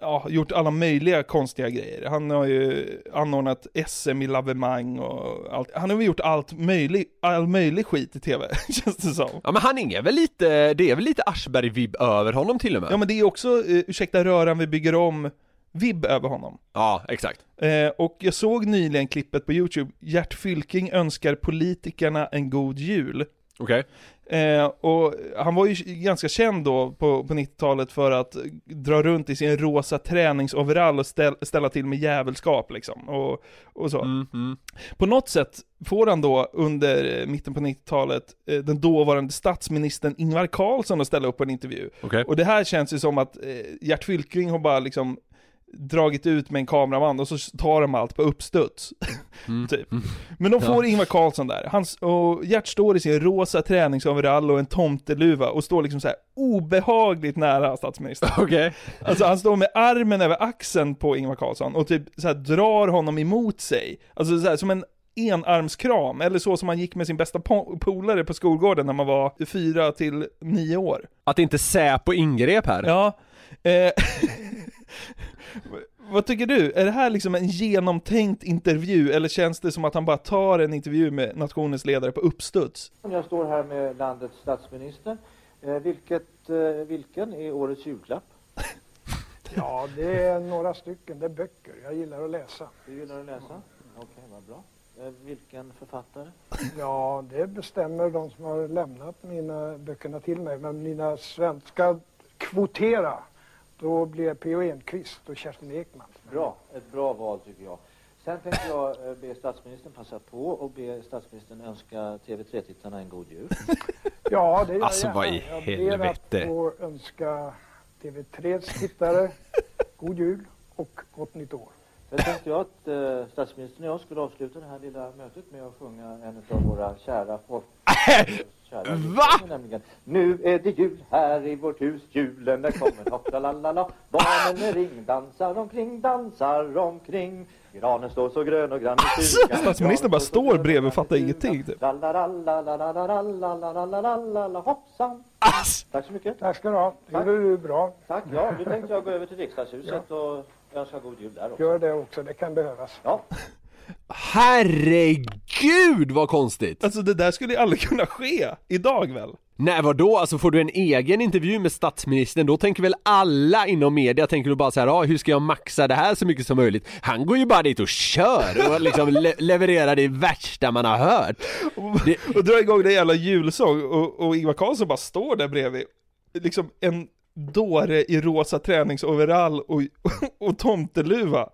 ja, gjort alla möjliga konstiga grejer. Han har ju anordnat SM i lavemang och allt. Han har väl gjort allt möjligt, all möjlig skit i TV, [laughs] känns det som. Ja men han är väl lite, det är väl lite Aschberg-vibb över honom till och med? Ja men det är också, eh, ursäkta röran vi bygger om, vibb över honom. Ja, exakt. Eh, och jag såg nyligen klippet på YouTube, Gert Fylking önskar politikerna en god jul. Okej. Eh, och han var ju ganska känd då på, på 90-talet för att dra runt i sin rosa träningsoverall och ställ, ställa till med jävelskap liksom. Och, och så. Mm, mm. På något sätt får han då under eh, mitten på 90-talet eh, den dåvarande statsministern Ingvar Carlsson att ställa upp på en intervju. Okej. Och det här känns ju som att eh, Gert Fylking har bara liksom dragit ut med en kameraman och så tar de allt på uppstuds. [laughs] Mm. typ. Men de får Ja. Ingvar Carlsson där. Han, s- och Gert står i sin rosa träningsoverall och en tomteluva och står liksom så här obehagligt nära statsministern. [laughs] Okej. Alltså han står med armen över axeln på Ingvar Carlsson och typ så här drar honom emot sig. Alltså så här, som en enarmskram, eller så som man gick med sin bästa po- polare på skolgården när man var fyra till nio år. Att inte Säpo ingrep här? Ja. Eh, [laughs] [laughs] vad tycker du? Är det här liksom en genomtänkt intervju, eller känns det som att han bara tar en intervju med nationens ledare på uppstuds? Jag står här med landets statsminister. Eh, vilket, eh, vilken är årets julklapp? [laughs] Ja, det är några stycken. Det är böcker. Jag gillar att läsa. Du gillar att läsa? Okej, vad bra. Eh, vilken författare? [laughs] Ja, det bestämmer de som har lämnat mina böckerna till mig. Men mina svenska kvotera, då blir det P.O. Enquist och Kerstin Ekman. Bra, ett bra val tycker jag. Sen tänkte jag eh, be statsministern passa på och be statsministern önska TV3-tittarna en god jul. [laughs] Ja, det gör Alltså, jag vad gärna. i Jag ber att få önska TV3s tittare god jul och gott nytt år. Sen tänkte jag att eh, statsministern och jag skulle avsluta det här lilla mötet med att sjunga en av våra kära folk. kära Va? Nu är det jul här i vårt hus, julen där kommer la la la la. Barnen med ring dansar omkring, dansar omkring. Granen står så grön och grann i stugan. Statsministern bara står bredvid och fattar ingenting. Typ. Hoppsan! Tack så mycket. Tack ska du ha. Det Tack. är bra. Tack, ja. Nu tänkte jag gå över till riksdagshuset och önska god jul där också Gör det också. Det kan behövas. Ja, Herregud vad konstigt! Alltså det där skulle ju aldrig kunna ske idag väl? Nej vadå, alltså får du en egen intervju med statsministern, då tänker väl alla inom media, tänker du bara så här, ah, hur ska jag maxa det här så mycket som möjligt? Han går ju bara dit och kör och liksom le- levererar det värsta man har hört. Det, Och drar igång den jävla julsång och, och Ingvar Carlsson bara står där bredvid. Liksom en dåre i rosa träningsoverall och, [laughs] och tomteluva.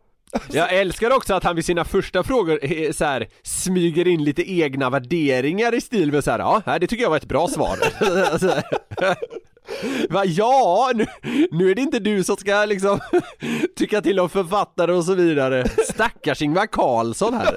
jag älskar också att han vid sina första frågor eh, så här, smyger in lite egna värderingar i stil med så här, ja, det tycker jag var ett bra svar. [laughs] Va, ja, nu, nu är det inte du som ska liksom [laughs] tycka till om författare och så vidare. Stackars Ingvar Carlsson här.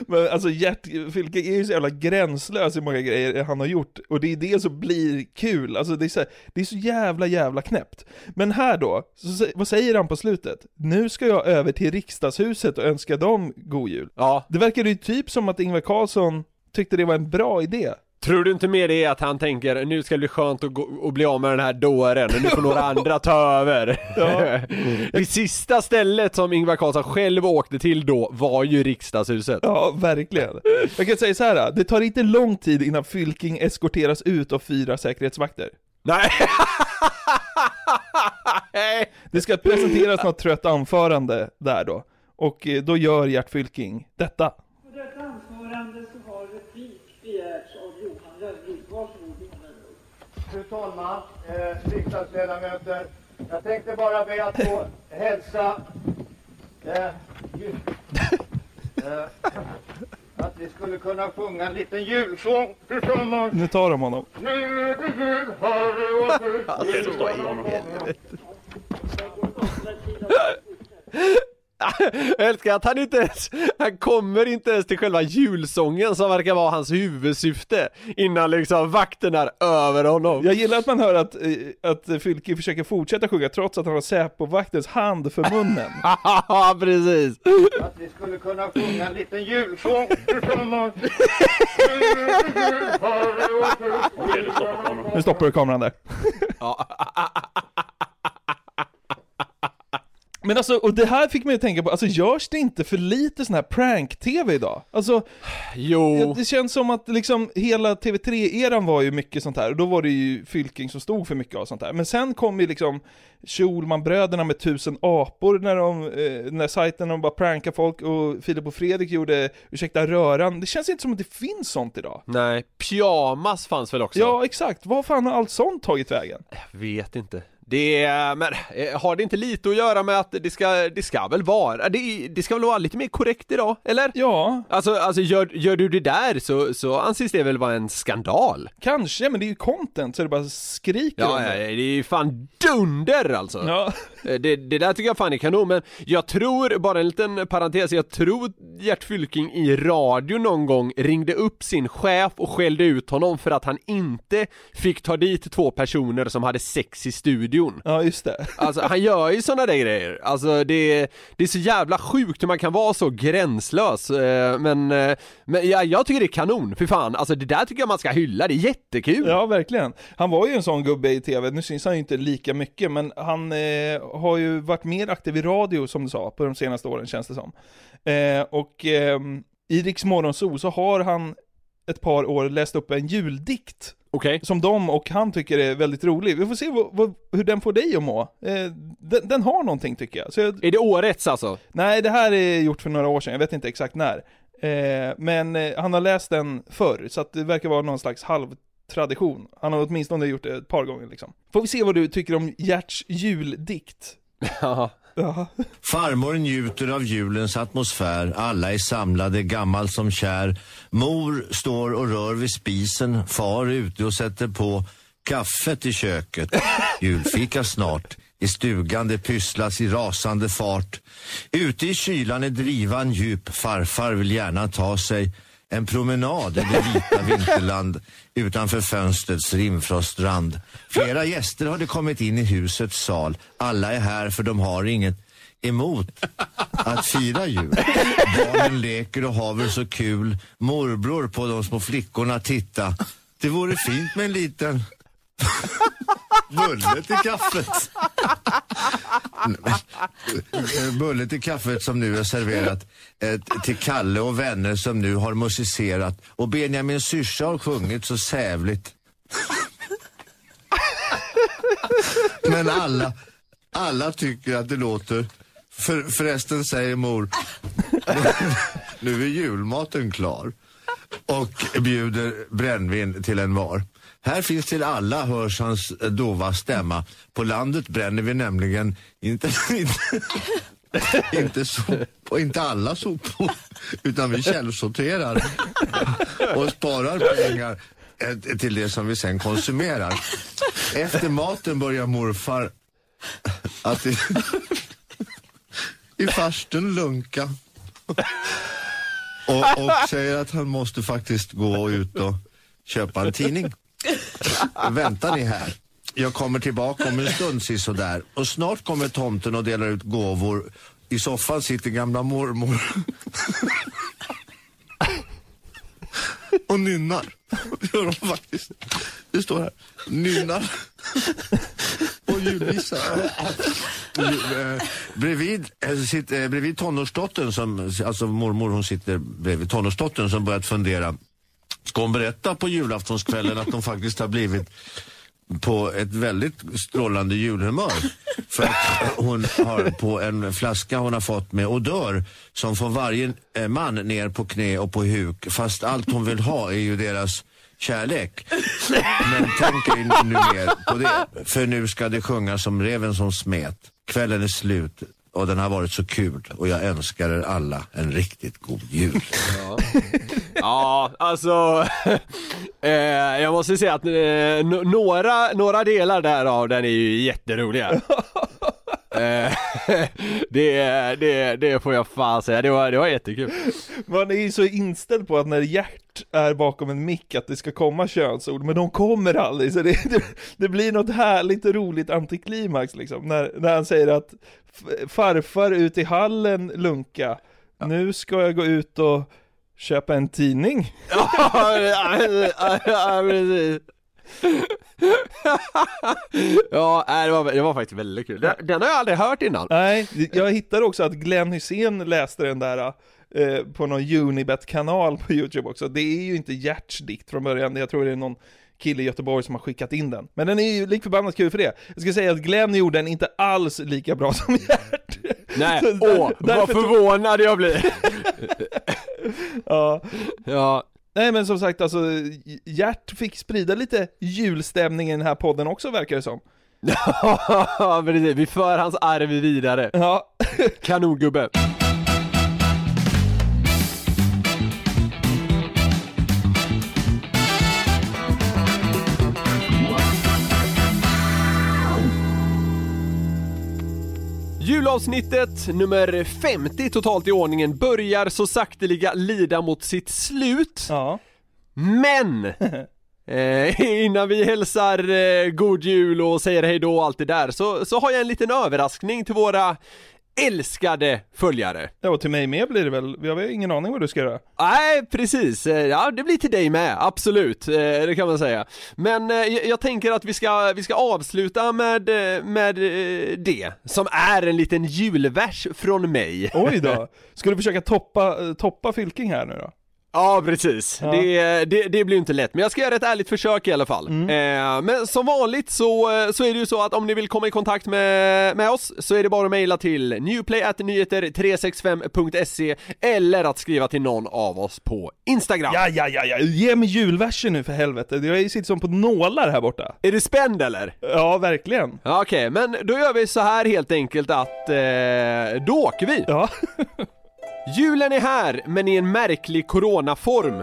Men alltså Gert Fylking är ju så jävla gränslös i många grejer han har gjort och det är det som blir kul, alltså det är så, det är så jävla jävla knäppt. Men här då, så, vad säger han på slutet? Nu ska jag över till riksdagshuset och önska dem god jul. Ja, Det verkar ju typ som att Ingvar Carlsson tyckte det var en bra idé. Tror du inte med det att han tänker nu ska det bli skönt att gå och bli av med den här dåren, nu får några [laughs] andra ta över. Ja. [laughs] det sista stället som Ingvar Carlsson själv åkte till då var ju riksdagshuset. Ja, verkligen. Jag kan säga så här, det tar inte lång tid innan Fylking eskorteras ut av fyra säkerhetsvakter. Nej! [laughs] Det ska presenteras något trött anförande där då. Och eh, då gör Gert Fylking detta anförande så har replik begärts av Johan Lönnroth. Varsågod Johan Lönnroth. Fru talman, eh, riksdagsledamöter. Jag tänkte bara be att få hälsa eh, [laughs] eh, att vi skulle kunna sjunga en liten julsång tillsammans. Nu tar de honom. Nu är det jul här [laughs] i vårt hus. Alltså, vad i helvete. Jag älskar att han inte ens, han kommer inte ens till själva julsången som verkar vara hans huvudsyfte innan liksom vakten är över honom. Jag gillar att man hör att, eh, att Fylke försöker fortsätta sjunga trots att han har Säpo-vaktens hand för munnen. [laughs] Ja, precis. Att vi skulle kunna sjunga en liten julsång tillsammans. Nu stoppar du kameran där. [laughs] Men alltså, och det här fick mig att tänka på, alltså görs det inte för lite sån här prank-tv idag? Alltså, Jo. det känns som att liksom hela TV3-eran var ju mycket sånt här, och då var det ju Fylking som stod för mycket av sånt här. Men sen kom ju liksom Schulman-bröderna med tusen apor när de, eh, den där sajten de bara prankar folk, och Filip och Fredrik gjorde Ursäkta röran. Det känns inte som att det finns sånt idag. Nej, pyjamas fanns väl också? Ja, exakt. Vad fan har allt sånt tagit vägen? Jag vet inte. Det men eh, har det inte lite att göra med att det ska, det ska väl vara, det, det ska väl vara lite mer korrekt idag, eller? Ja. Alltså, alltså gör, gör du det där så, så anses det väl vara en skandal? Kanske, men det är ju content så det bara skriker om Ja, ja, det. det är ju fan dunder alltså! Ja. Eh, Det, det där tycker jag fan är kanon, men jag tror, bara en liten parentes, jag tror Gert Fylking i radio någon gång ringde upp sin chef och skällde ut honom för att han inte fick ta dit två personer som hade sex i studion. Ja, just det. [laughs] Alltså han gör ju sådana där grejer, alltså det, det är så jävla sjukt hur man kan vara så gränslös, eh, men, eh, men ja, jag tycker det är kanon, för fan, alltså det där tycker jag man ska hylla, det är jättekul! Ja, verkligen. Han var ju en sån gubbe i tv, nu syns han ju inte lika mycket, men han eh, har ju varit mer aktiv i radio, som du sa, på de senaste åren känns det som. Eh, och eh, i Riks Morgonzoo så har han ett par år läst upp en juldikt. Okej. Som de och han tycker är väldigt rolig. Vi får se vad, vad, hur den får dig att må. Eh, den, den har någonting tycker jag. Jag. Är det årets alltså? Nej, det här är gjort för några år sedan, jag vet inte exakt när. Eh, men eh, han har läst den förr, så att det verkar vara någon slags halvtradition. Han har åtminstone gjort det ett par gånger liksom. Får vi se vad du tycker om Gerts juldikt? [laughs] [laughs] Ja. Ja. Farmor njuter av julens atmosfär, alla är samlade, gammal som kär. Mor står och rör vid spisen, far är ute och sätter på kaffet i köket. Julfika snart. I stugan det pysslas i rasande fart. Ute i kylan är drivan djup, farfar vill gärna ta sig en promenad i det vita [laughs] vinterland utanför fönstrets rimfrostrand. Flera gäster har det kommit in i husets sal. Alla är här för de har inget emot att fira jul. Barnen leker och har väl så kul. Morbror på de små flickorna titta. Det vore fint med en liten [laughs] bulle till kaffet. [laughs] Bulle till kaffet som nu är serverat eh, till Kalle och vänner som nu har musicerat och Benjamin syrsa har sjungit så sävligt. Men alla, alla tycker att det låter, för, förresten säger mor, [laughs] nu är julmaten klar och bjuder brännvin till en var. Här finns till alla, hörs hans eh, dova stämma. På landet bränner vi nämligen inte, [laughs] inte, inte, sop, inte alla sopor, utan vi källsorterar och sparar pengar eh, till det som vi sen konsumerar. Efter maten börjar morfar att i, i farstun lunka och, och säger att han måste faktiskt gå ut och köpa en tidning. Vänta ni här. Jag kommer tillbaka om en stund sådär. Och snart kommer tomten och delar ut gåvor. I soffan sitter gamla mormor. och nynnar. Det gör de faktiskt. Det står här. Nynnar. och julvisa. Eh, bredvid, eh, sitter, eh, bredvid tonårsdottern, som, alltså mormor hon sitter bredvid tonårsdottern som börjat fundera. Ska hon berätta på julaftonskvällen att hon faktiskt har blivit på ett väldigt strålande julhumör. För att hon har på en flaska hon har fått med odör som får varje eh, man ner på knä och på huk. Fast allt hon vill ha är ju deras kärlek. Men tänk ej nu mer på det. För nu ska det sjungas som reven som smet. Kvällen är slut och den har varit så kul. Och jag önskar er alla en riktigt god jul. [laughs] Ja, alltså [laughs] eh, Jag måste säga att eh, några, några delar därav den är ju jätteroliga [laughs] [laughs] det, det, det får jag fan säga, det var, det var jättekul. Man är ju så inställd på att när Gert är bakom en mick att det ska komma könsord, men de kommer aldrig. Så det, [laughs] det, det blir något härligt och roligt antiklimax liksom. När, när han säger att farfar ut i hallen lunka, nu ska jag gå ut och köpa en tidning. [laughs] ja, ja, ja, precis. [laughs] ja, nej, det var, det var faktiskt väldigt kul. Den, den har jag aldrig hört innan. Nej, jag hittade också att Glenn Hussein läste den där eh, på någon Unibet-kanal på YouTube också. Det är ju inte Gerts dikt från början, jag tror det är någon kille i Göteborg som har skickat in den. Men den är ju lik förbannat kul för det. Jag ska säga att Glenn gjorde den inte alls lika bra som Gert. Nej, åh, där- vad förvånad jag blir. [laughs] Ja. Ja. Nej men som sagt alltså, Gert fick sprida lite julstämning i den här podden också verkar det som. [laughs] Ja, precis. Vi för hans arv vidare. Ja. Kanongubbe. Julavsnittet nummer 50 totalt i ordningen börjar så sakteliga lida mot sitt slut. Ja. Men! [laughs] Eh, innan vi hälsar eh, god jul och säger hej då och allt det där så, så har jag en liten överraskning till våra älskade följare. Ja och till mig med blir det väl, jag har ingen aning vad du ska göra. Nej, precis. Eh, Ja, det blir till dig med, absolut. Eh, Det kan man säga. Men eh, jag- tänker att vi ska, vi ska avsluta med, med det, som är en liten julvers från mig. Oj då. [laughs] Ska du försöka toppa, toppa Fylking här nu då? Ja, precis. Ja. Det, det, det blir inte lätt, men jag ska göra ett ärligt försök i alla fall. Mm. Eh, men som vanligt så, eh, så är det ju så att om ni vill komma i kontakt med, med oss så är det bara att mejla till newplay.nyheter365.se eller att skriva till någon av oss på Instagram. Ja, ja, ja, ja, ge mig julversen nu för helvete. Jag sitter som på nålar här borta. Är du spänd eller? Ja, verkligen. Okej, men då gör vi så här helt enkelt att eh, då åker vi. Ja. [laughs] Julen är här, men i en märklig coronaform.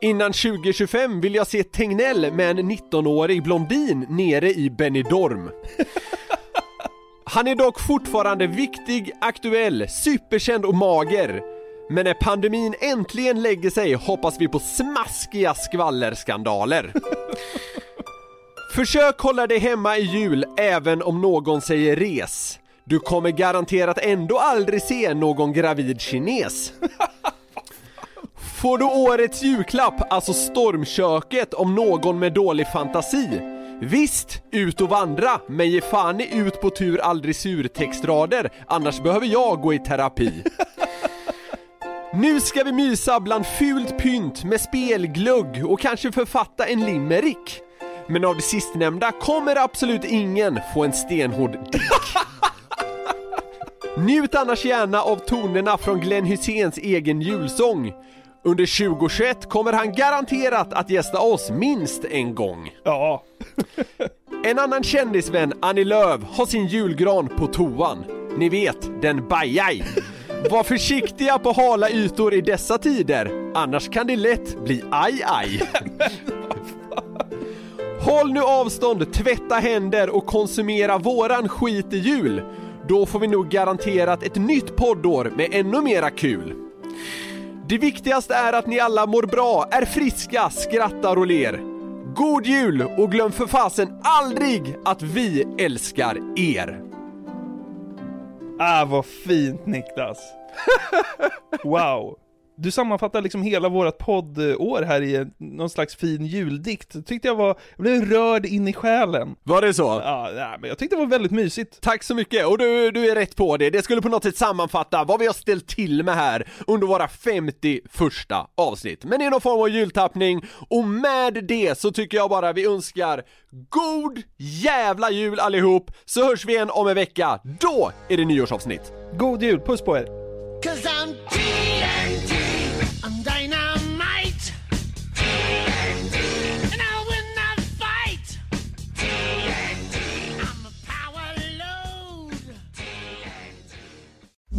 Innan 2025 vill jag se Tegnell med en 19-årig blondin nere i Benidorm. Han är dock fortfarande viktig, aktuell, superkänd och mager. Men när pandemin äntligen lägger sig hoppas vi på smaskiga skvallerskandaler. Försök hålla dig hemma i jul även om någon säger res. Du kommer garanterat ändå aldrig se någon gravid kines. Får du årets julklapp, alltså stormköket, om någon med dålig fantasi? Visst, ut och vandra, men ge fan i ut på tur aldrig sur textrader, annars behöver jag gå i terapi. Nu ska vi mysa bland fult pynt med spelglugg och kanske författa en limerick. Men av det sistnämnda kommer absolut ingen få en stenhård dick. Njut annars gärna av tonerna från Glenn Hyséns egen julsång. Under 2021 kommer han garanterat att gästa oss minst en gång. Ja. [laughs] En annan kändisvän, Annie Lööf, har sin julgran på toan. Ni vet, den bajaj. [laughs] Var försiktiga på hala ytor i dessa tider, annars kan det lätt bli aj aj. [laughs] Håll nu avstånd, tvätta händer och konsumera våran skit i jul. Då får vi nog garanterat ett nytt poddår med ännu mera kul. Det viktigaste är att ni alla mår bra, är friska, skrattar och ler. God jul och glöm för fasen aldrig att vi älskar er! Ah, vad fint Niklas. [laughs] Wow. Du sammanfattar liksom hela vårt poddår här i någon slags fin juldikt. Tyckte jag var, jag blev rörd in i själen. Var det så? Ja, nej, men jag tyckte det var väldigt mysigt. Tack så mycket, och du, du är rätt på det. Det skulle på något sätt sammanfatta vad vi har ställt till med här under våra 50 första avsnitt. Men i någon form av jultappning, och med det så tycker jag bara vi önskar God jävla jul allihop, så hörs vi igen om en vecka. Då är det nyårsavsnitt. God jul, puss på er!